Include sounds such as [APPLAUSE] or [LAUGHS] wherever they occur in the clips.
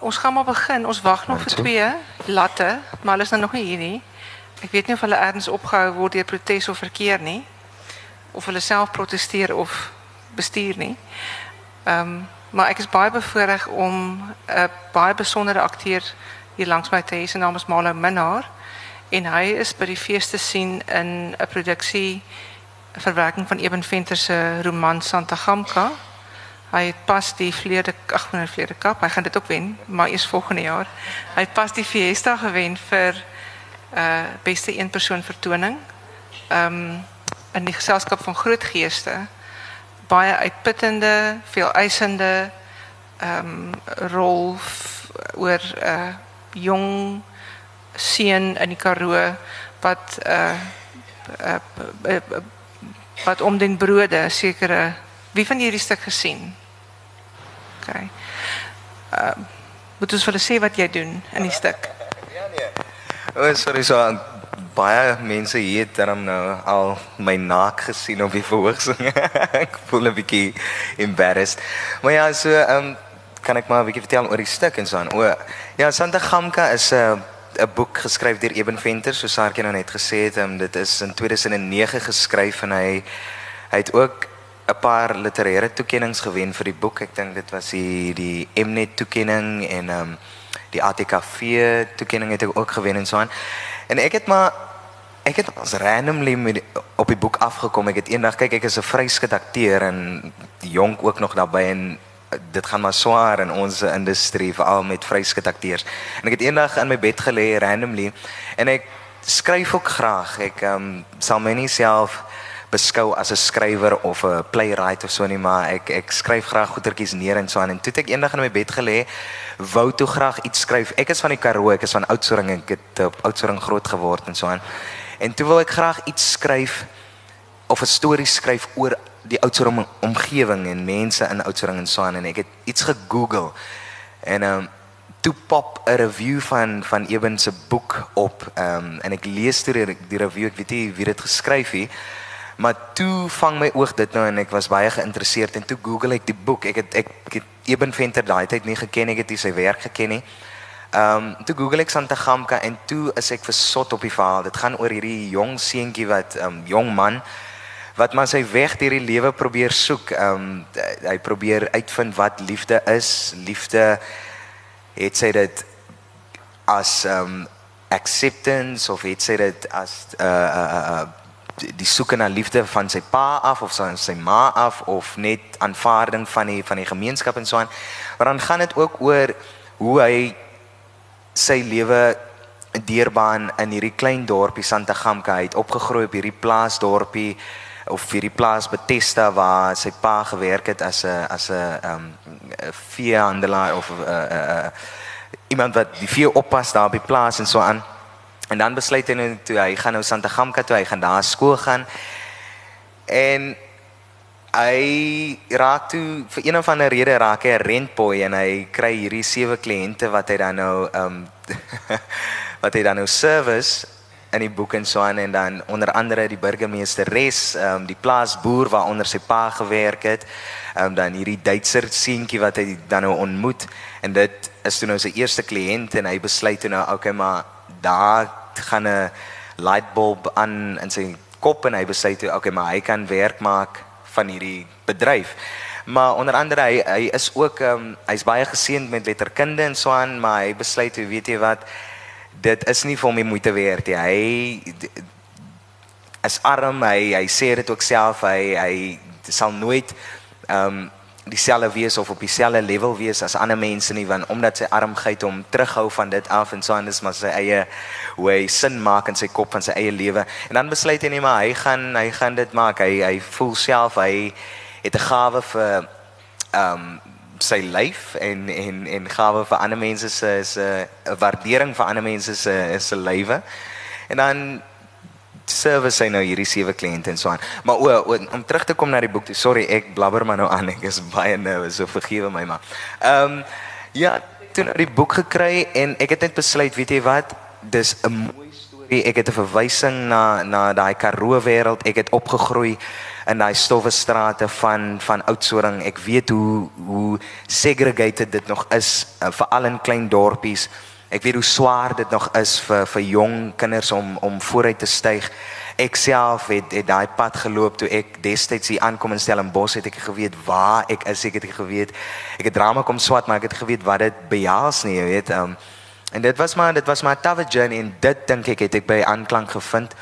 Ons gaan maar begin. Ons wag nog vir twee latte, maar hulle is nou nog nie hier nie. Ek weet nie of hulle ergens opgehou word deur protes of verkeer nie. Of hulle self proteseer of bestuur nie. Ehm um, maar ek is baie bevoorreg om 'n baie besondere akteur hier langs my te hê. Sy naam is Malo Minnar en hy is by die fees te sien in 'n produksie verwerking van Eben Venter se roman Santa Gamka. Hy het pas die vleerde nee vleerde kap. Hy gaan dit ook wen, maar eers volgende jaar. Hy het pas die Fiesta gewen vir uh beste een persoon vertoning. Um, in die geselskap van groot geeste. Baie uitputtende, veel eisende um, rol oor uh, jong seun in die Karoo wat uh, wat om den brode sekere wie van hierdie stuk gesien? Ehm uh, moet ons vir hulle sê wat jy doen in die stuk? Ja nee. O, oh, sorry so baie mense hier het dan nou al my naak gesien op die verhoogsing. [LAUGHS] ek voel 'n bietjie embarrassed. Maar ja, so ehm um, kan ek maar 'n bietjie vertel oor die stuk en so aan. O, ja, Santa Gamka is 'n uh, 'n boek geskryf deur Eben Venter, soos Sarkie nou net gesê het. Um, dit is in 2009 geskryf en hy hy het ook 'n paar literêre toekenninge gewen vir die boek. Ek dink dit was die die Mnet toekenning en ehm um, die ATKV toekenning het hy ook gewen en so aan. En ek het maar ek het as randomly met die, op die boek afgekom. Ek het eendag kyk ek is 'n vryskut akteur en jonk ook nog daarbey en dit gaan maar swaar in ons industrie veral met vryskut akteurs. En ek het eendag in my bed gelê randomly en ek skryf ook graag. Ek ehm um, sal my nie self beskou as 'n skrywer of 'n playwright of so nie, maar ek ek skryf graag goetertjies neer en so aan. En toe ek eendag in my bed gelê, wou toe graag iets skryf. Ek is van die Karoo, ek is van Oudtshoorn, ek het op Oudtshoorn groot geword en so aan. En toe wil ek graag iets skryf of 'n storie skryf oor die Oudtshoorn omgewing en mense in Oudtshoorn en so aan en ek het iets gegoogel en ehm um, toe pop 'n review van van Eben se boek op ehm um, en ek lees toe die, die review ek weet nie wie dit geskryf het maar toe vang my oog dit nou en ek was baie geïnteresseerd en toe google ek die boek ek het ek, ek het Eben Venter daai tyd nie geken ek het nie sy werk geken nie Ehm um, toe google ek Santa Gamka en toe is ek versot op die verhaal dit gaan oor hierdie jong seentjie wat ehm um, jong man wat maar sy weg deur die lewe probeer soek. Ehm um, hy probeer uitvind wat liefde is. Liefde het sy dit as ehm um, acceptance of het sy dit as 'n uh, uh, uh, die soeke na liefde van sy pa af of van sy ma af of net aanvaarding van die van die gemeenskap en so aan. Maar dan gaan dit ook oor hoe hy sy lewe deurbaan in hierdie klein dorpie Santa Gamka het opgegroei op hierdie plaasdorpie of vir die plaas Bethesda waar sy pa gewerk het as 'n as 'n ehm um, veehandelaar of 'n uh, eh, uh, eh, uh, iemand wat die vee oppas daar by plaas en so aan. En dan besluit hy nou toe hy gaan nou Santa Gamka toe, hy gaan daar skool gaan. En hy raak toe vir een of ander rede raak hy 'n rentboy en hy kry hierdie sewe kliënte wat hy dan nou ehm um, [LAUGHS] wat hy dan nou service in die boek en so aan. En dan onder andere die burgemeesteres, ehm um, die plaasboer waaronder sy pa gewerk het, ehm um, dan hierdie Duitser seentjie wat hy dan nou ontmoet. En dit is toe nou sy eerste kliënt en hy besluit toe nou okay maar daar gaan 'n light bulb aan in sy kop en hy besluit toe okay maar hy kan werk maak van hierdie bedryf. Maar onder andere hy hy is ook ehm um, hy's baie geseënd met letterkunde en so aan, maar hy besluit toe weet jy wat dit is nie vir hom die moeite werd nie. Hy is arm, hy hy sê dit ook self, hy hy sal nooit ehm um, dieselfde wees of op dieselfde level wees as ander mense nie want omdat sy armheid hom terughou van dit af en so anders maar sy eie hoe hy sin maak in sy kop van sy eie lewe en dan besluit hy net maar hy gaan hy gaan dit maak hy hy voel self hy het 'n gawe vir ehm um, sy lyf en en en gawe vir ander mense se se 'n waardering vir ander mense se se lywe. En dan service hy nou hierdie sewe kliënte en so aan. Maar o, o om terug te kom na die boek toe. Sorry, ek blabber maar nou aan. Ek is baie nervus, so vergewe my maar. Ehm um, ja, toe nou die boek gekry en ek het net besluit, weet jy wat? Dis 'n mooi storie, ek het 'n verwysing na na daai Karoo wêreld. Ek het opgegroei in daai stowwe strate van van Oudtshoorn. Ek weet hoe hoe segregated dit nog is, uh, veral in klein dorpies. Ek weet hoe swaar dit nog is vir vir jong kinders om om vooruit te styg. Ek self het, het daai pad geloop toe ek destyds hier aankom in Stellenbosch het ek geweet waar ek is, ek het geweet. Ek het drama kom swat, maar ek het geweet wat dit behels nie, jy weet. Um, en dit was maar dit was 'n tough journey en dit dink ek het ek by aanklank gevind.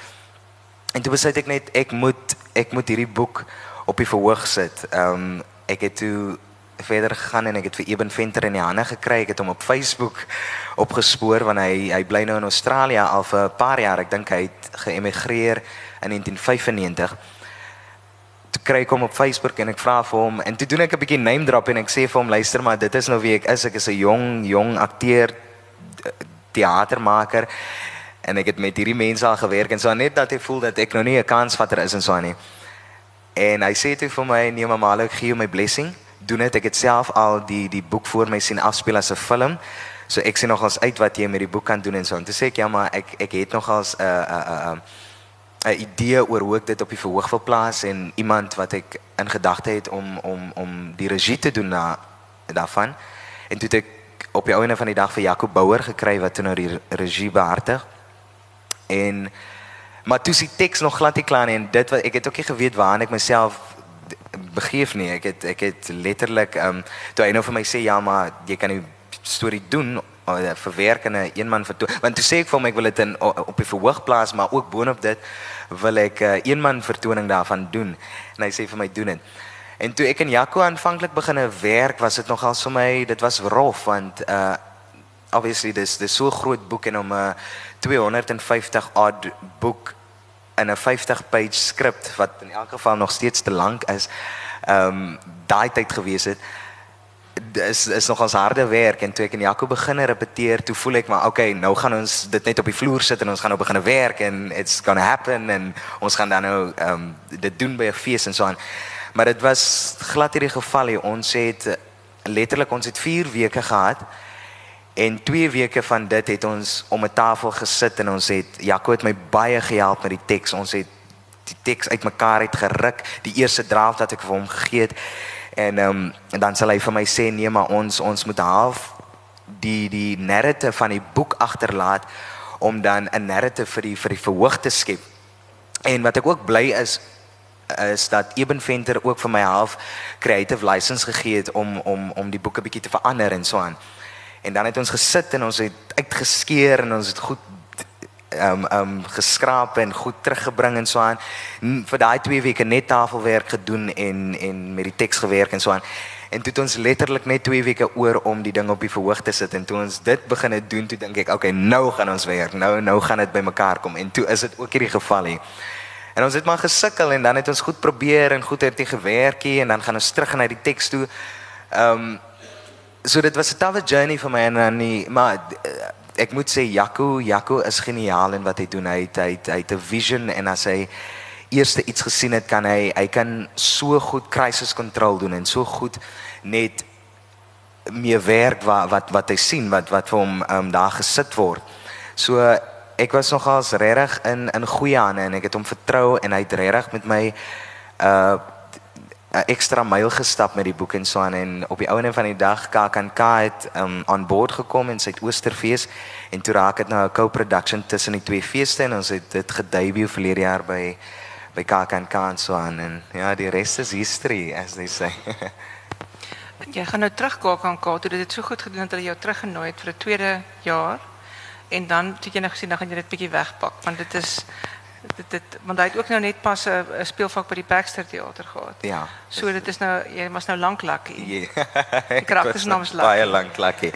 En toe besluit ek net ek moet ek moet hierdie boek op die verhoog sit. Ehm um, ek het toe verder gegaan en ek het vir Eben Venter in die hande gekry. Ek het hom op Facebook opgespoor want hy hy bly nou in Australië al vir 'n paar jaar. Ek dink hy het geëmigreer in 1995. Toe kry ek hom op Facebook en ek vra vir hom en toe doen ek 'n bietjie name drop en ek sê vir hom luister maar dit is nou wie ek is. Ek is 'n jong jong akteur teatermaker en ek het met hierdie mense al gewerk en so net dat hy voel dat ek nou nie 'n kansvatter is en so aan nie. En hy sê toe vir my nee mamma, ek gee jou my blessing doen dit. Ek het self al die die boek voor my sien afspeel as 'n film. So ek sien nogals uit wat jy met die boek kan doen en so. En toe sê ek ja, maar ek ek het nogals 'n 'n 'n 'n idee oor hoe ek dit op die verhoog wil plaas en iemand wat ek in gedagte het om om om die regie te doen na daarvan. En toe het ek op die ouene van die dag vir Jaco Bouwer gekry wat toe nou die regie behartig. En maar toe sien teks nog glad nie klaar nie en dit wat ek het ook nie geweet waar ek myself begeef nie. Ek het ek het letterlik ehm um, toe hy nou vir my sê ja, maar jy kan die storie doen uh, verwerk in 'n een man vertoon. Want toe sê ek vir hom ek wil dit in op die verhoog plaas, maar ook boonop dit wil ek 'n uh, een man vertoning daarvan doen. En hy sê vir my doen dit. En toe ek en Jaco aanvanklik begine werk, was dit nogal vir my, dit was rof want uh obviously dis dis so groot boek en om 'n uh, 250 odd boek in 'n 50 page skrip wat in elk geval nog steeds te lank is. Ehm um, daai tyd gewees het is is nog ons harde werk en toe ek en Jaco begin repeteer, toe voel ek maar okay, nou gaan ons dit net op die vloer sit en ons gaan nou begin werk en it's going to happen en ons gaan dan nou ehm um, dit doen by 'n fees en so aan. Maar dit was glad hierdie geval hier. Ons het letterlik ons het 4 weke gehad En 2 weke van dit het ons om 'n tafel gesit en ons het Jaco het my baie gehelp met die teks. Ons het die teks uitmekaar uit geruk, die eerste draft wat ek vir hom gegee het. En ehm um, en dan sal hy vir my sê nee, maar ons ons moet half die die narrative van die boek agterlaat om dan 'n narrative vir die vir die verhoog te skep. En wat ek ook bly is is dat Eben Venter ook vir my half creative license gegee het om om om die boek 'n bietjie te verander en so aan. En dan het ons gesit en ons het uitgeskeer en ons het goed ehm um, ehm um, geskraap en goed teruggebring en so aan. Vir daai 2 weke net tafelwerk gedoen en en met die teks gewerk en so aan. En toe het ons letterlik net 2 weke oor om die ding op die verhoog te sit en toe ons dit begine doen, toe dink ek, okay, nou gaan ons werk. Nou nou gaan dit bymekaar kom en toe is dit ook hierdie geval hier. En ons het maar gesukkel en dan het ons goed probeer en goed het gewerkie en dan gaan ons terug na die teks toe. Ehm um, so dit was 'n tawe journey vir my en dan nie maar eh, ek moet sê Jaco Jaco is geniaal in wat hy doen. Hy het, hy het, hy het 'n vision en as hy eerste iets gesien het kan hy hy kan so goed crisis control doen en so goed net meer werk wat wat wat hy sien wat wat vir hom um, daar gesit word. So ek was nogals regtig in in goeie hande en ek het hom vertrou en hy het regtig met my uh 'n ekstra myl gestap met die boek en so aan en op die ouene van die dag KAKNK het um aan boord gekom in Suid-Oosterfees en toe raak dit nou 'n co-production tussen die twee feeste en ons het dit gedebut verlede jaar by by KAKNK en so aan en ja die res is history as they say. [LAUGHS] jy gaan nou terug KAKNK toe dit het so goed gedoen dat hulle jou teruggenooi het vir 'n tweede jaar en dan het jy nou gesien dan gaan jy dit bietjie wegpak want dit is dit dit want hy het ook nou net pas 'n speelvak by die Baxter teater gehad. Ja. So dit is nou jy was nou lank lucky. Ja. Die [LAUGHS] karakter se naam is Lucky. Baie lank lucky.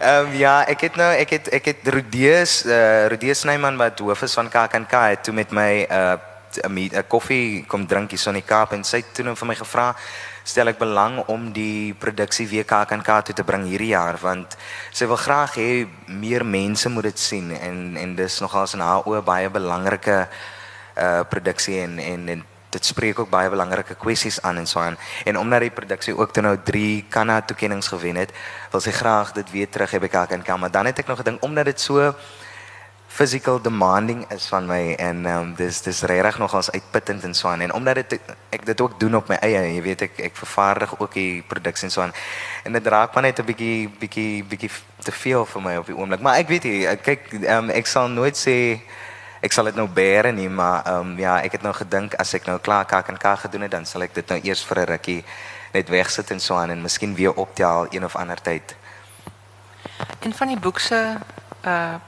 Ehm um, ja, ek het nou ek het ek het Rodeus uh eh, Rodeus Snyman wat hoof is van KAKNK het toe met my uh 'n koffie kom drink hier so in die Kaap en sy het toe nou vir my gevra stel ek belang om die produksie WKKNK toe te bring hierdie jaar want sy wil graag hê meer mense moet dit sien en en dis nogals in haar oë baie belangrike uh produksie en en en dit spreek ook baie belangrike kwessies aan en so aan. En omdat die produksie ook toe nou 3 kanna toekenninge gewen het wil sy graag dit weer terug hê by KKNK maar dan het ek nog gedink omdat dit so physical demanding is van my en ehm um, dis dis regtig nogals uitputtend en so aan. En omdat dit ek dit ook doen op my eie jy weet ek ek vervaardig ook die produksie en so aan. En dit raak maar net 'n bietjie bietjie bietjie te veel vir my op die oomblik. Maar ek weet jy kyk ehm um, ek sal nooit sê ek sal dit nou bære nie maar ehm um, ja ek het nou gedink as ek nou klaar kak en kak gedoen het dan sal ek dit nou eers vir 'n rukkie net wegsit en so aan en miskien weer optel een of ander tyd. En van die boek se uh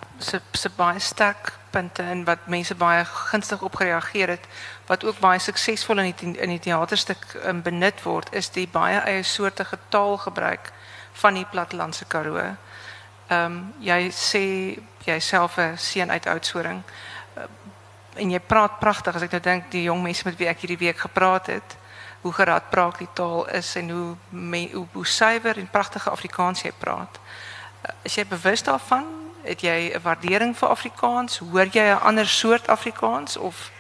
se baie sterk en wat mense baie gunstig op gereageer het wat ook baie suksesvol in die in die teaterstuk um, benut word is die baie eie soortige taalgebruik van die plattelandse Karoo. Ehm um, jy sê jouself 'n uit Oudtshoorn uh, en jy praat pragtig as ek nou dink die jong mense met wie ek hierdie week gepraat het hoe gerad praat die taal is en hoe me, hoe, hoe suiwer en pragtige Afrikaans jy praat. Uh, is jy bewus daarvan het jy 'n waardering vir Afrikaans? Hoor jy 'n ander soort Afrikaans of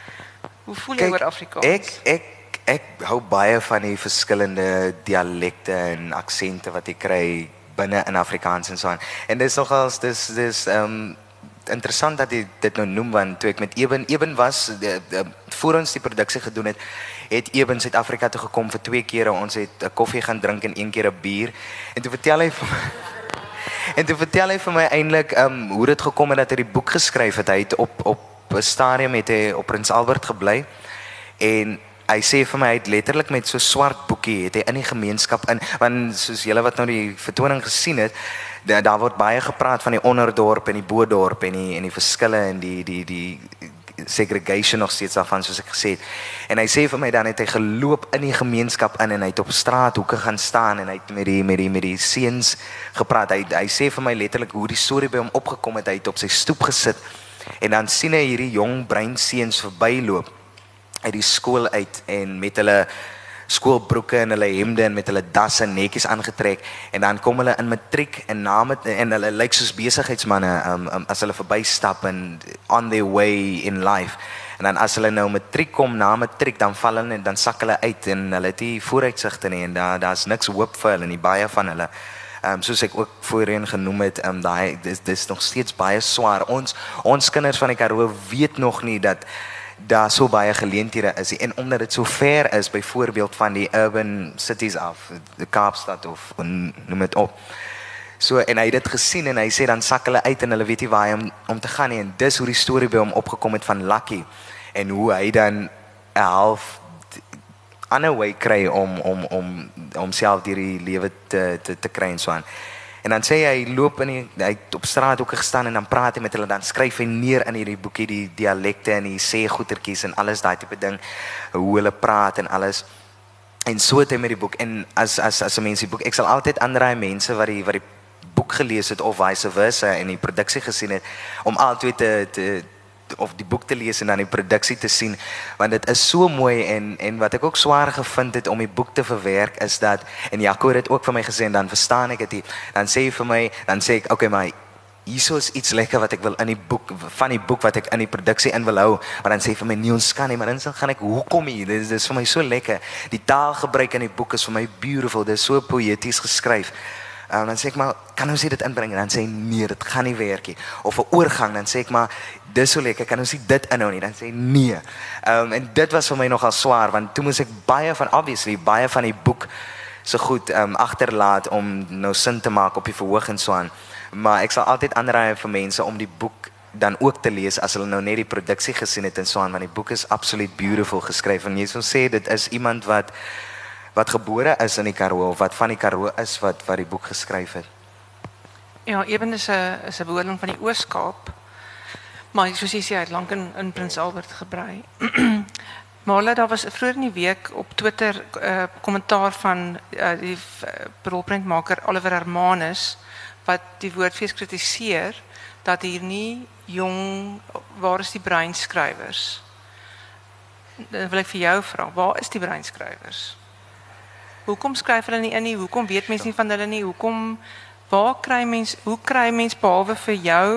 hoe voel jy oor Afrikaans? Ek ek ek hou baie van die verskillende dialekte en aksente wat jy kry binne in Afrikaans en so aan. En dis nogals dis dis ehm um, interessant dat jy dit nou noem want toe ek met Eben Eben was de, de, voor ons die produksie gedoen het, het Eben Suid-Afrika toe gekom vir twee kere. Ons het 'n koffie gaan drink en een keer 'n bier. En toe vertel hy vir my En toe vertel hy vir my eintlik ehm um, hoe dit gekom het dat hy die boek geskryf het. Hy het op op 'n stadium het hy op Prins Albert gebly en hy sê vir my hy het letterlik met so swart boekie het hy in die gemeenskap in want soos julle wat nou die vertoning gesien het daar daar word baie gepraat van die onderdorp en die bodorp en die en die verskille en die die die segregation nog steeds daarvan soos ek gesê het. En hy sê vir my dan het hy geloop in die gemeenskap in en hy het op straathoeke gaan staan en hy het met die met die met die seuns gepraat. Hy hy sê vir my letterlik hoe die storie by hom opgekom het. Hy het op sy stoep gesit en dan sien hy hierdie jong bruin seuns verbyloop uit die skool uit en met hulle skoolbroeke en hulle hemde en met hulle dasse netjies aangetrek. En dan kom hulle in matriek en na met en hulle lyk soos besigheidsmense um, um, as hulle verbystap en on their way in life. En dan as hulle nou matriek kom na matriek dan val hulle en dan sak hulle uit en hulle het nie vooruitsigte nie en daar daar's niks hoop vir hulle nie baie van hulle. Ehm um, soos ek ook voorheen genoem het, ehm um, daai dis dis nog steeds baie swaar. Ons ons kinders van die Karoo weet nog nie dat daar so baie geleenthede is en omdat dit so ver is byvoorbeeld van die urban cities af die Kaapstad of noem dit op. So en hy het dit gesien en hy sê dan sak hulle uit en hulle weet nie waar hy om, om te gaan nie en dis hoe die storie by hom opgekom het van Lucky en hoe hy dan 'n half ander way kry om om om homself deur die lewe te te te kry en so aan En dan sê hy loop in die hy op straat ook gestaan en dan praat hy met hulle. Dan skryf hy neer in hierdie boekie die dialekte en hy sê goetertjies en alles daai tipe ding. Hoe hulle praat en alles. En so het hy met die boek. En as as as 'n mens die boek ek sal altyd aanraai mense wat die wat die boek gelees het of vice versa en die produksie gesien het om altyd te te of die boek te lees en dan die produksie te sien want dit is so mooi en en wat ek ook swaar gevind het om die boek te verwerk is dat en Jaco het dit ook vir my gesê en dan verstaan ek dit dan sê hy vir my dan sê ek okay maar hierso is iets lekker wat ek wil in die boek van die boek wat ek in die produksie in wil hou. Maar dan sê hy vir my nie ons kan nie maar dan gaan ek hoekom hier? Dit is, dit is vir my so lekker. Die taalgebruik in die boek is vir my beautiful. Dit is so poëties geskryf En dan sê ek maar kan ons dit inbring en dan sê hy nee dit gaan nie werk nie of 'n oorgang dan sê ek maar dis so lekker kan ons dit inhou nie dan sê hy nee. Ehm um, en dit was vir my nogal swaar want toe moes ek baie van obviously baie van die boek so goed ehm um, agterlaat om nou sin te maak op die verhoog en so aan. Maar ek sal altyd aanraai vir mense om die boek dan ook te lees as hulle nou net die produksie gesien het en so aan want die boek is absoluut beautiful geskryf en jy sê dit is iemand wat wat gebore is in die Karoo of wat van die Karoo is wat wat die boek geskryf het. Ja, Eben is 'n is 'n bewoner van die Oos-Kaap. Maar soos jy sê, hy het lank in in Prins Albert gebrei. [CLEARS THROAT] maar daar was vroeër in die week op Twitter 'n uh, kommentaar van uh, die uh, rolprentmaker Oliver Hermanus wat die woordfees kritiseer dat hier nie jong waar is die breinskrywers? Dan wil ek vir jou vra, waar is die breinskrywers? Hoekom skryf hulle nie in nie? Hoekom weet mense nie van hulle nie? Hoekom waar kry mens hoe kry mens behalwe vir jou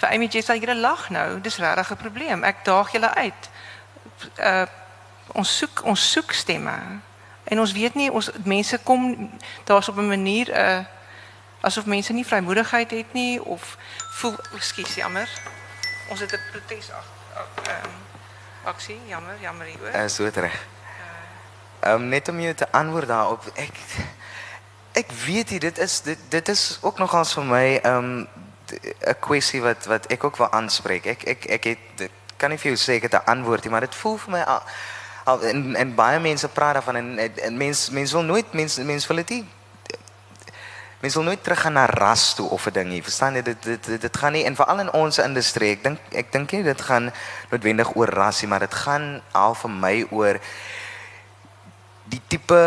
vir Amy Jess al jy lag nou? Dis regtig 'n probleem. Ek daag julle uit. Uh ons soek ons soek stemme. En ons weet nie ons mense kom daar's op 'n manier 'n uh, asof mense nie vrymoedigheid het nie of voel ekskuus jammer. Ons het 'n protes ehm aksie, jammer, jammer hier hoor. Uh, so reg. Ehm um, net om jou te antwoord daarop. Ek ek weet jy dit is dit dit is ook nogals vir my ehm um, 'n kwessie wat wat ek ook wil aanspreek. Ek ek ek het dit, kan nie vir jou sê ek het 'n antwoord nie, maar dit voel vir my al, al en en baie mense praat daarvan en, en mense mense wil nooit mense mense wil dit nie Mens wil nooit terug gaan na ras toe of 'n ding nie. Verstaan jy dit dit dit, dit gaan nie en veral in ons industrie. Ek dink ek dink nie dit gaan noodwendig oor ras nie, maar dit gaan al vir my oor die tipe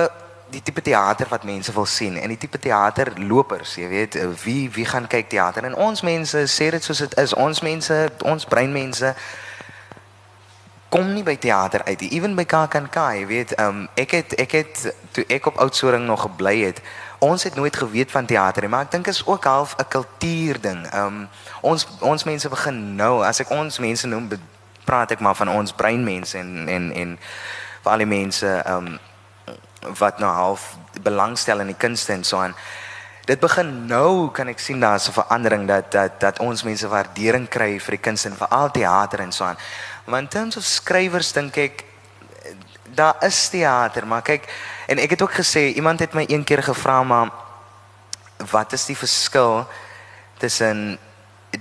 die tipe teater wat mense wil sien en die tipe teaterlopers, jy weet, wie wie gaan kyk teater? En ons mense sê dit soos dit is. Ons mense, ons breinmense kom nie by teater uit nie. Ewen by KAKNK, jy weet, um, ek het ek het toe ek op Oudtshoorn nog gebly het, ons het nooit geweet van teater nie, maar ek dink is ook half 'n kultuur ding. Um ons ons mense begin nou, as ek ons mense noem, praat ek maar van ons breinmense en en en vir al die mense um wat nou half belangstel in die kunste en so aan. Dit begin nou kan ek sien daar's 'n verandering dat dat dat ons mense waardering kry vir die kunste en veral teater en so aan. Maar in terms of skrywers dink ek daar is teater, maar kyk En ek het ook gesê iemand het my een keer gevra maar wat is die verskil tussen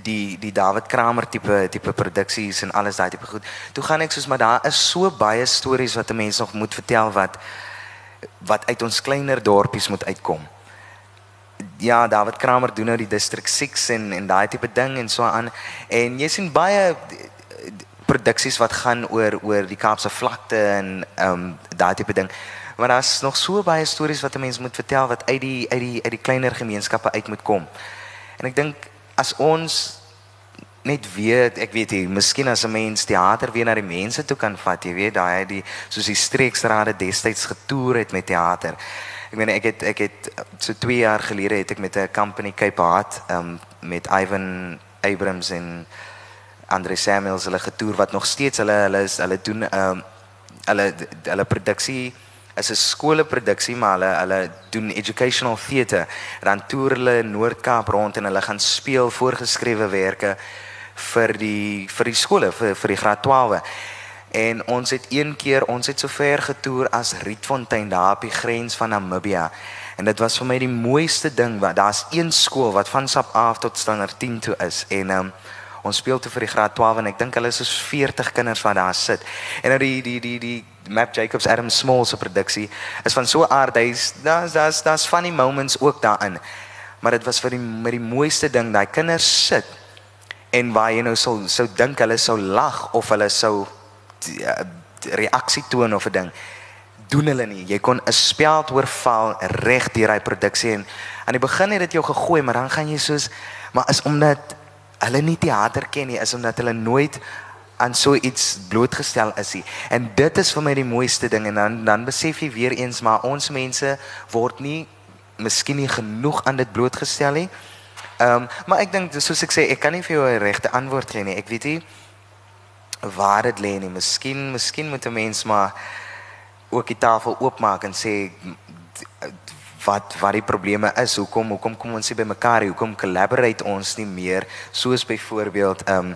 die die David Kramer tipe tipe produksies en alles daai tipe goed. Toe gaan ek soos maar daar is so baie stories wat 'n mens nog moet vertel wat wat uit ons kleiner dorpies moet uitkom. Ja, David Kramer doen nou die District 6 en en daai tipe ding en so aan en jy sien baie produksies wat gaan oor oor die Kaapse vlakte en ehm um, daai tipe ding maar daar's nog so baie stories wat 'n mens moet vertel wat uit die uit die uit die kleiner gemeenskappe uit moet kom. En ek dink as ons net weet, ek weet jy, miskien as 'n mens teater weer na die mense toe kan vat, jy weet daai die soos die streeksrade destyds getoer het met teater. Ek meen ek het ek het so 2 jaar gelede het ek met 'n company Cape Heart um, met Ivan Abrams en Andre Samuels hulle getoer wat nog steeds hulle hulle is hulle doen um, hulle hulle produksie is 'n skooleproduksie maar hulle hulle doen educational theatre dan toer hulle Noord-Kaap rond en hulle gaan speel voorgeskrewe werke vir die vir die skole vir vir die graad 12 en ons het een keer ons het so ver getoer as Rietfontein daar op die grens van Namibia. En dit was vir my die mooiste ding wat daar's een skool wat van Sap af tot standaard 10 toe is. En um, ons speel toe vir die graad 12 en ek dink hulle is so 40 kinders wat daar sit. En nou die die die die Map Jacobs Adam Small se produksie is van so aard hy's daar's daar's daar's funny moments ook daarin. Maar dit was vir die met die mooiste ding, daai kinders sit en waar jy nou sou sou dink hulle sou lag of hulle sou uh, reaksie toon of 'n ding doen hulle nie. Jy kon 'n speld oorval reg deur hy produksie en aan die begin het dit jou gegooi, maar dan gaan jy soos maar is omdat hulle nie teater ken nie, is omdat hulle nooit aan so iets blootgestel is hy. En dit is vir my die mooiste ding en dan dan besef jy weer eens maar ons mense word nie miskien nie genoeg aan dit blootgestel nie. Ehm um, maar ek dink soos ek sê ek kan nie vir jou 'n regte antwoord gee nie. Ek weet nie waar dit lê nie. Miskien miskien moet 'n mens maar ook die tafel oopmaak en sê wat wat die probleme is. Hoekom hoekom kom ons nie by mekaar? Hoekom collaborate ons nie meer soos byvoorbeeld ehm um,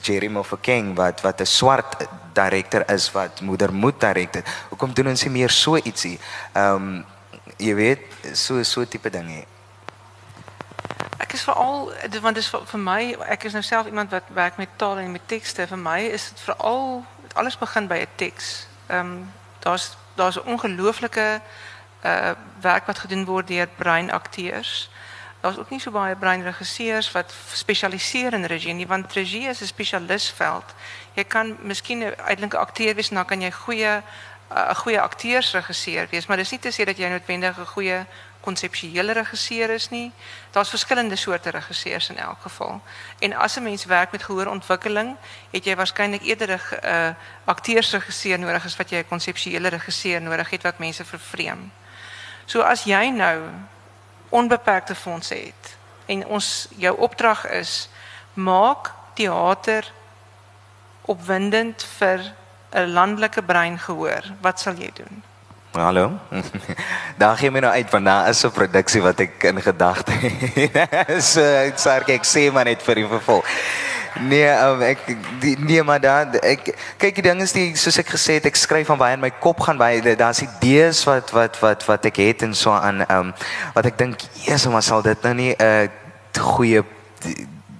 Jerry Mofokeng wat wat 'n swart direkteur is wat moeder moet direkteur. Hoekom doen ons nie meer so ietsie? Ehm um, jy weet so so tipe dinge. Is veral want is my ek is nou iemand wat werk met taal en met tekste. Vir my is dit veral alles begin by 'n teks. Ehm um, daar's daar's 'n ongelooflike uh werk wat gedoen word deur breinakteurs. Daar's ook nie so baie breinregisseurs wat spesialiseer in regie want regie is 'n spesialistveld. Jy kan miskien uiteindelik 'n akteur wees dan kan jy goeie 'n uh, goeie akteursregisseur wees, maar dis nie te sê dat jy noodwendig 'n goeie konseptuele regisseur is nie. Daar's verskillende soorte regisseurs in elk geval. En as 'n mens werk met gehoorontwikkeling, het jy waarskynlik eerder 'n uh, akteursregisseur nodig as wat jy 'n konseptuele regisseur nodig het wat mense vervreem. So as jy nou onbeperkte fondse het en ons jou opdrag is maak teater opwindend vir 'n landelike brein gehoor wat sal jy doen Hallo. [LAUGHS] Daar gee my nou uit want daar is 'n produksie wat ek in gedagte het. [LAUGHS] so ek sê ek sê maar net vir die vervolg. Nee, um, ek die, nee maar dan ek kyk die ding is die soos ek gesê het ek skryf van baie in my kop gaan baie daar's idees wat wat wat wat ek het en so aan um, wat ek dink Jesus maar sal dit nou nie 'n uh, goeie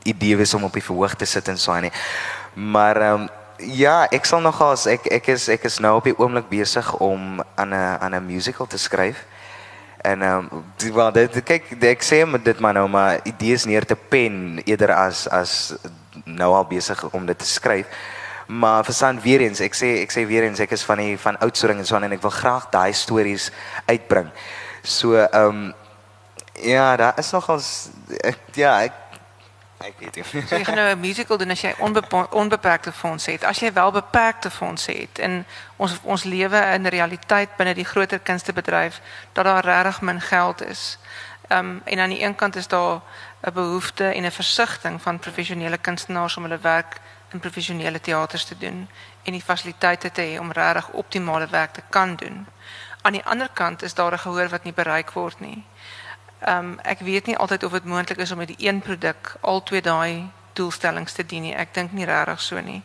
idee wees om op die verhoog te sit en so aan nie. Maar um, ja, ek sal nogal ek ek is ek is nou op die oomblik besig om aan 'n aan 'n musical te skryf. En ehm um, wel dit kyk ek sê met dit maar nou maar idees neer te pen eerder as as nou al besig om dit te skryf. Maar verstaan weer eens, ek sê ek sê weer eens ek is van die van Oudtshoorn en so en ek wil graag daai stories uitbring. So ehm um, ja, daar is nogal ja, ek ek weet nie. so jy gaan nou 'n musical doen as jy onbeperkte fondse het. As jy wel beperkte fondse het en ons ons lewe in realiteit binne die groter kunstebedryf dat daar regtig min geld is. Ehm en aan die een kant is daar 'n behoefte en 'n versigtiging van professionele kunstenaars om hulle werk in professionele teaters te doen en die fasiliteite te hê om regtig optimale werk te kan doen. Aan die ander kant is daar 'n gehoor wat nie bereik word nie. Ehm um, ek weet nie altyd of dit moontlik is om met die een produk al twee daai doelstellings te dien nie. Ek dink nie regtig so nie.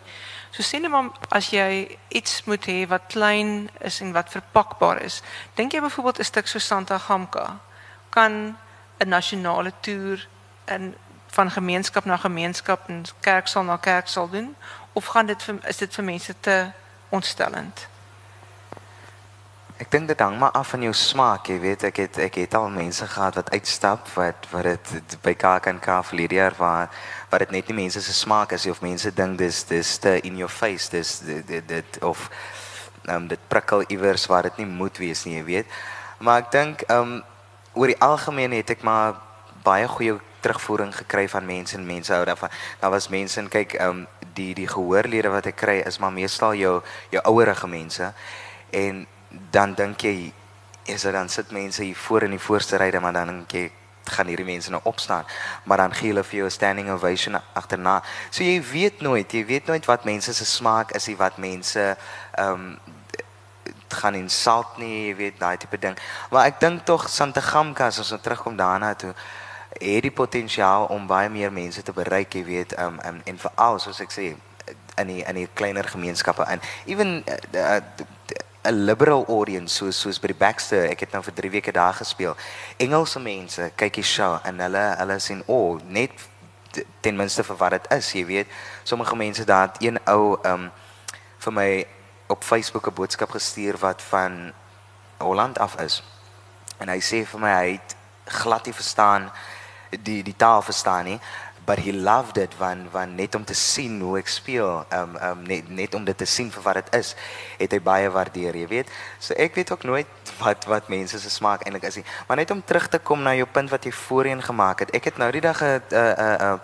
So jy maar as jy iets moet hê wat klein is en wat verpakbaar is. Dink jy byvoorbeeld 'n stuk so Santa Gamka kan 'n nasionale toer in van gemeenskap na gemeenskap en kerksaal na kerksaal doen of gaan dit is dit vir mense te ontstellend? Ek dink dit hang maar af van jou smaak, jy weet, ek het ek het al mense gehad wat uitstap wat wat dit by KAK verlede jaar waar wat dit net nie mense se smaak is of mense dink dis dis te in your face, dis dit, dit, of um, dit prikkel iewers waar dit nie moet wees nie, jy weet. Maar ek dink um oor die algemeen het ek maar baie goeie terugvoering gekry van mense en mense hou daarvan. Daar was mense en kyk, um, die die gehoorlede wat ek kry is maar meestal jou jou ouerige mense en dan dink jy is dit dan sit mense hier voor in die voorste ry dan maar dan dink jy gaan hierdie mense nou opstaan maar dan gee hulle vir jou 'n standing ovation agterna. So jy weet nooit, jy weet nooit wat mense se smaak is, wat mense ehm um, gaan insult nie, jy weet daai tipe ding. Maar ek dink tog Santa Gamka as ons nou terugkom daarna toe het die potensiaal om baie meer mense te bereik, jy weet, um, um en veral soos ek sê in die in die kleiner gemeenskappe in. Even 'n uh, uh, liberal audience soos soos by die Baxter, ek het nou vir 3 weke daar gespeel. Engelse mense kyk die show en hulle hulle sien o, oh, net ten minste vir wat dit is, jy weet. Sommige mense daar het een ou um vir my op Facebook 'n boodskap gestuur wat van Holland af is. En hy sê vir my hy het glad nie verstaan die die taal verstaan nie but he loved it van van net om te sien hoe ek speel um um net net om dit te sien vir wat dit is het hy baie waardeer jy weet. So ek weet ook nooit [LAUGHS] wat wat mense se smaak eintlik is nie. Maar net om terug te kom na jou punt wat jy voorheen gemaak het. Ek het nou die dag 'n 'n 'n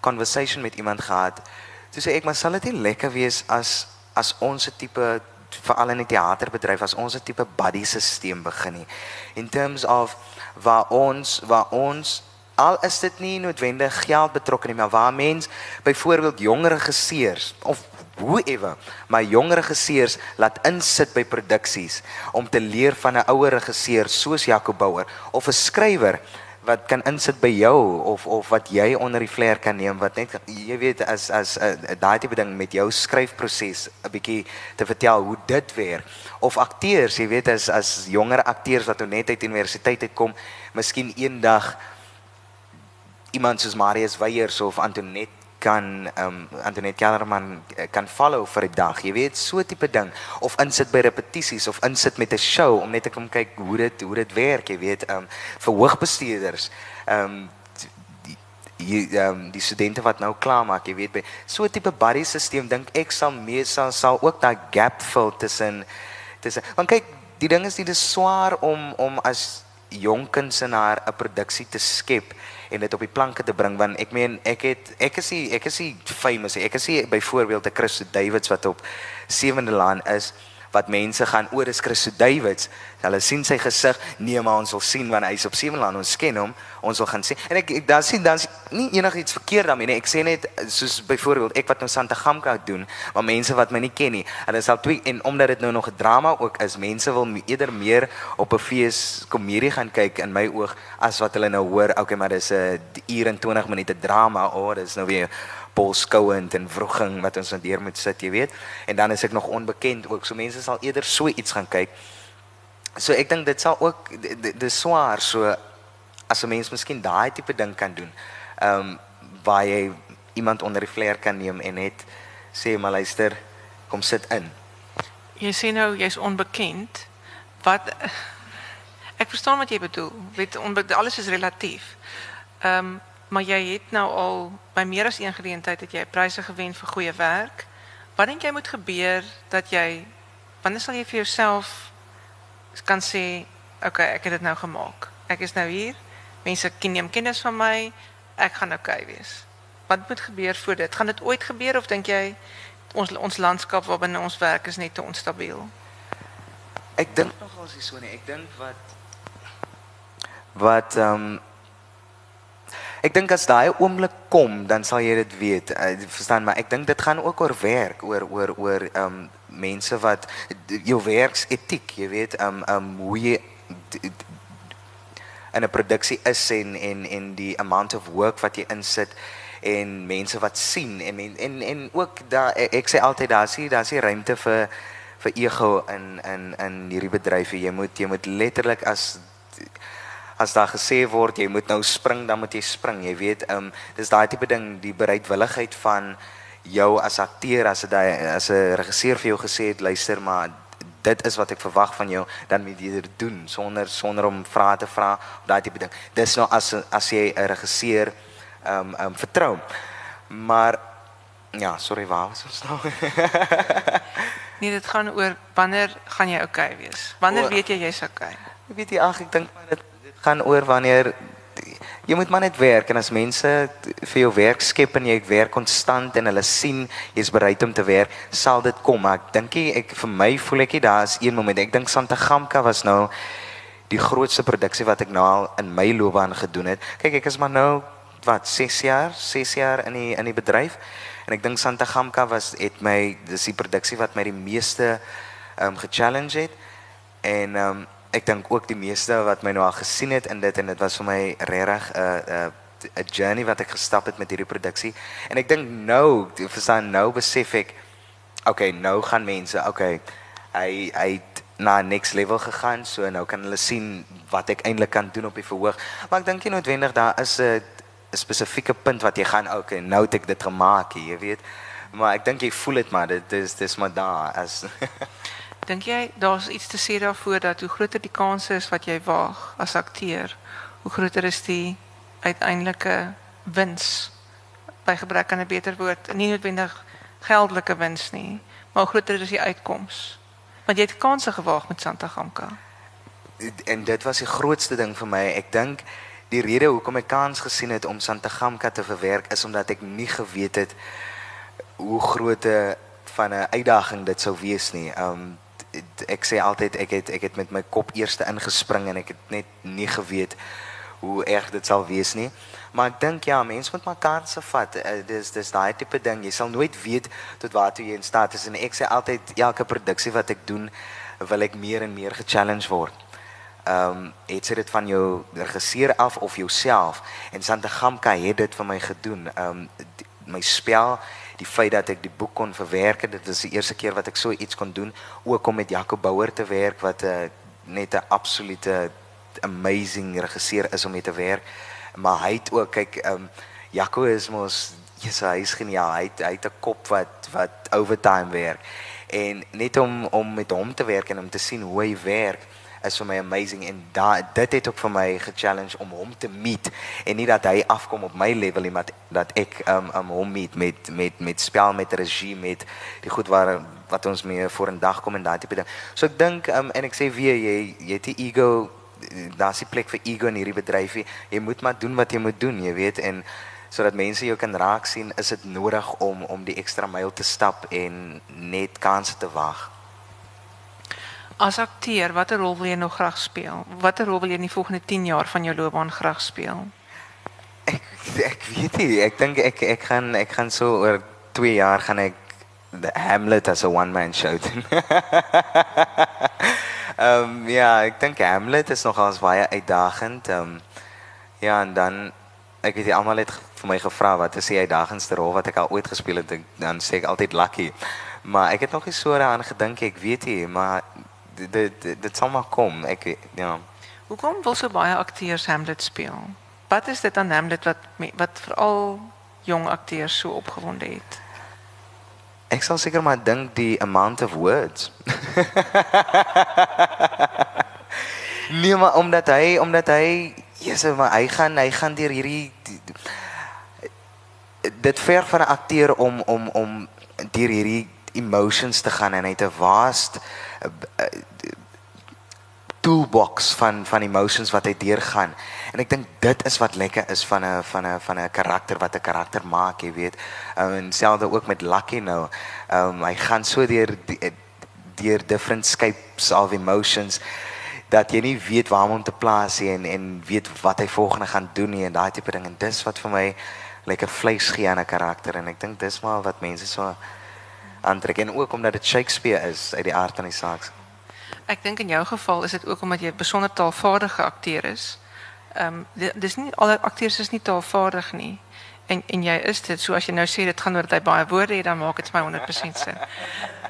conversation met iemand gehad. Toe sê ek maar sal dit nie lekker wees as as ons 'n tipe veral in die teaterbedryf as ons 'n tipe buddy stelsel begin nie? In terms of waar ons waar ons al is dit nie noodwendig geld betrokke nie, maar waar mens byvoorbeeld jonger regisseurs of whoever my jonger regisseurs laat insit by produksies om te leer van 'n ouer regisseur soos Jaco Bouwer of 'n skrywer wat kan insit by jou of of wat jy onder die vlerk kan neem wat net jy weet as as uh, daai tipe ding met jou skryfproses 'n bietjie te vertel hoe dit werk. Of akteurs jy weet as as jonger akteurs wat nou net uit universiteit uitkom miskien eendag iemand soos Marius Weyers of Antonet kan um Antonet Kellerman eh, kan follow vir 'n dag. Jy weet, so tipe ding of insit by repetisies of insit met 'n show om net te kom kyk hoe dit hoe dit werk, jy weet, um vir hoogbestuurders. Um die um die studente wat nou klaar maak, jy weet, by so tipe buddy stelsel dink ek sal meesal sal ook daai gap fill tussen tussen want kyk, die ding is dit is swaar om om as jong kunstenaar 'n produksie te skep en dit op die planke te bring want ek meen ek het ek is die, ek is die famous ek is byvoorbeeld 'n Chris Davids wat op Sewende Laan is wat mense gaan oor is Chris Davids. Hulle sien sy gesig, nee maar ons wil sien wanneer hy's op Seweland ons ken hom. Ons wil gaan sien. En ek, ek dan sien dan nie enigiets verkeerd daarmee nie. Ek sê net soos byvoorbeeld ek wat nou Santa Gamka doen, maar mense wat my nie ken nie. Hulle sal twee en omdat dit nou nog 'n drama ook is, mense wil eerder meer op 'n fees komedie gaan kyk in my oog as wat hulle nou hoor, okay, maar dis 'n uur en 20 minute drama. Oh, dis nou weer polskouend en vroeging wat ons deur moet sit, jy weet. En dan is ek nog onbekend ook. So mense sal eerder so iets gaan kyk. So ek dink dit sal ook dis swaar so as 'n mens miskien daai tipe ding kan doen. Ehm um, waar jy iemand onder die vleer kan neem en net sê maar luister, kom sit in. Jy sê nou jy's onbekend. Wat ek verstaan wat jy bedoel. Weet onbekend alles is relatief. Ehm um, maar jy het nou al by meer as een geleentheid dat jy pryse gewen vir goeie werk. Wat dink jy moet gebeur dat jy wanneer sal jy vir jouself kan sê, "Oké, okay, ek het dit nou gemaak. Ek is nou hier. Mense ken neem kennis van my. Ek gaan oukei okay wees." Wat moet gebeur voor dit? Gaan dit ooit gebeur of dink jy ons ons landskap waarbinne ons werk is net te onstabiel? Ek dink nogal jy so nee, ek dink wat wat ehm um, Ek dink as daai oomblik kom, dan sal jy dit weet. Uh, verstaan, maar ek dink dit gaan ook oor werk, oor oor oor ehm um, mense wat jou werksetiek, jy weet, ehm um, ehm um, hoe jy in 'n produksie is en en en die amount of work wat jy insit en mense wat sien en en en, en ook daar ek sê altyd daar sien daar sien ruimte vir vir ego in in in hierdie bedryf jy moet jy moet letterlik as as daar gesê word jy moet nou spring dan moet jy spring jy weet um dis daai tipe ding die bereidwilligheid van jou as akteur as 'n as 'n regisseur vir jou gesê het luister maar dit is wat ek verwag van jou dan moet jy dit doen sonder sonder om vrae te vra daai tipe ding. Dis nou as as jy 'n regisseur um um vertrou. Maar ja sorry waar was ons nou? [LAUGHS] Nee dit gaan oor wanneer gaan jy okay wees? Wanneer o, weet jy jy's okay? Ek weet jy ag ek dink maar dit gaan oor wanneer jy moet maar net werk en as mense vir jou werk skep en jy werk konstant en hulle sien jy's bereid om te werk, sal dit kom. Maar ek dink ek vir my voel ek daar's een moment. Ek dink Santa Gamka was nou die grootste produksie wat ek nou al in my loopbaan gedoen het. Kyk, ek is maar nou wat 6 jaar, 6 jaar in die in die bedryf. En ek dink Santa Gamka was het my dis die produksie wat my die meeste ehm um, ge-challenge het. En ehm um, ek dink ook die meeste wat my nou al gesien het in dit en dit was vir my regtig 'n uh, 'n uh, 'n journey wat ek gestap het met hierdie produksie. En ek dink nou, verstaan nou besef ek okay, nou gaan mense, okay, hy hy het na next level gegaan, so nou kan hulle sien wat ek eintlik kan doen op die verhoog. Maar ek dink nie noodwendig daar is 'n 'n spesifieke punt wat jy gaan, okay, nou het ek dit gemaak, jy weet. Maar ek dink jy voel dit maar dit is dis maar daar as [LAUGHS] Dink jy daar's iets te sê daarvoor dat hoe groter die kans is wat jy waag as akteur, hoe groter is die uiteindelike wins by gebrek aan 'n beter woord, nie noodwendig geldelike wins nie, maar hoe groter is die uitkoms? Want jy het kansse gewaag met Santa Gamka. En dit was die grootste ding vir my. Ek dink die rede hoekom ek kans gesien het om Santa Gamka te verwerk is omdat ek nie geweet het hoe groot 'n van 'n uitdaging dit sou wees nie. Um ek sê altyd ek het ek het met my kop eerste ingespring en ek het net nie geweet hoe erg dit sal wees nie. Maar ek dink ja, mense moet maar kansse vat. Uh, dis dis daai tipe ding. Jy sal nooit weet tot waar toe jy in staat is en ek sê altyd elke produksie wat ek doen, wil ek meer en meer ge-challenge word. Ehm um, het dit van jou regisseur af of jouself en Santa Gamka het dit vir my gedoen. Ehm um, my spel die feit dat ek die boek kon verwerk dit was die eerste keer wat ek so iets kon doen, ook om met Jacob Bouwer te werk wat 'n uh, eh, net 'n absolute amazing regisseur is om mee te werk. Maar hy het ook kyk ehm um, Jaco is mos jy's hy is geniaal. Hy het, hy het 'n kop wat wat overtime werk. En net om om met hom te werk en om te sien hoe hy werk is vir my amazing en da, dit het ook vir my ge-challenge om hom te meet en nie dat hy afkom op my level nie maar dat ek um um hom meet met met met spel met regie met die goed waar wat ons mee voor 'n dag kom en daai tipe ding. So ek dink um en ek sê weer jy jy het die ego daar's die plek vir ego in hierdie bedryf. Jy moet maar doen wat jy moet doen, jy weet en sodat mense jou kan raak sien, is dit nodig om om die ekstra myl te stap en net kansse te wag. As akteur, watter rol wil jy nog graag speel? Watter rol wil jy in die volgende 10 jaar van jou loopbaan graag speel? Ek ek weet nie, ek dink ek ek gaan ek gaan so oor 2 jaar gaan ek Hamlet as a one man show doen. [LAUGHS] Ehm um, ja, ek dink Hamlet is nogals baie uitdagend. Ehm um, ja, en dan ek weet jy almal het vir my gevra wat is die uitdagendste rol wat ek al ooit gespeel het, dan sê ek altyd Lucky. Maar ek het nog nie so daaraan gedink ek weet jy, maar dit dit dit sal maar kom. Ek ja. Hoekom wil so baie akteurs Hamlet speel? Wat is dit aan Hamlet wat wat veral jong akteurs so opgewonde het? Ek sal seker maar dink die amount of words. [LAUGHS] nee, maar omdat hy omdat hy Jesus, maar hy gaan hy gaan deur hierdie dit ver van 'n akteur om om om deur hierdie emotions te gaan en hy te vast toolbox van van emotions wat hy deurgaan. En ek dink dit is wat lekker is van 'n van 'n van 'n karakter wat 'n karakter maak, jy weet. Um, en selfs ook met Lucky nou. Ehm um, hy gaan so deur deur different scapes of emotions dat jy nie weet waar om te plaas nie en en weet wat hy volgende gaan doen nie en daai tipe ding en dis wat vir my lekker vleis gee aan 'n karakter en ek dink dis maar wat mense so aantrek en ook omdat dit Shakespeare is uit die aard van die saak. Ek dink in jou geval is dit ook omdat jy 'n besonder taalvaardige akteur is. Um, dis nie al akteurs is nie taalvaardig nie. En en jy is dit. So as jy nou sê dit gaan oor dat hy baie woorde het, dan maak dit vir my 100% sin. [LAUGHS]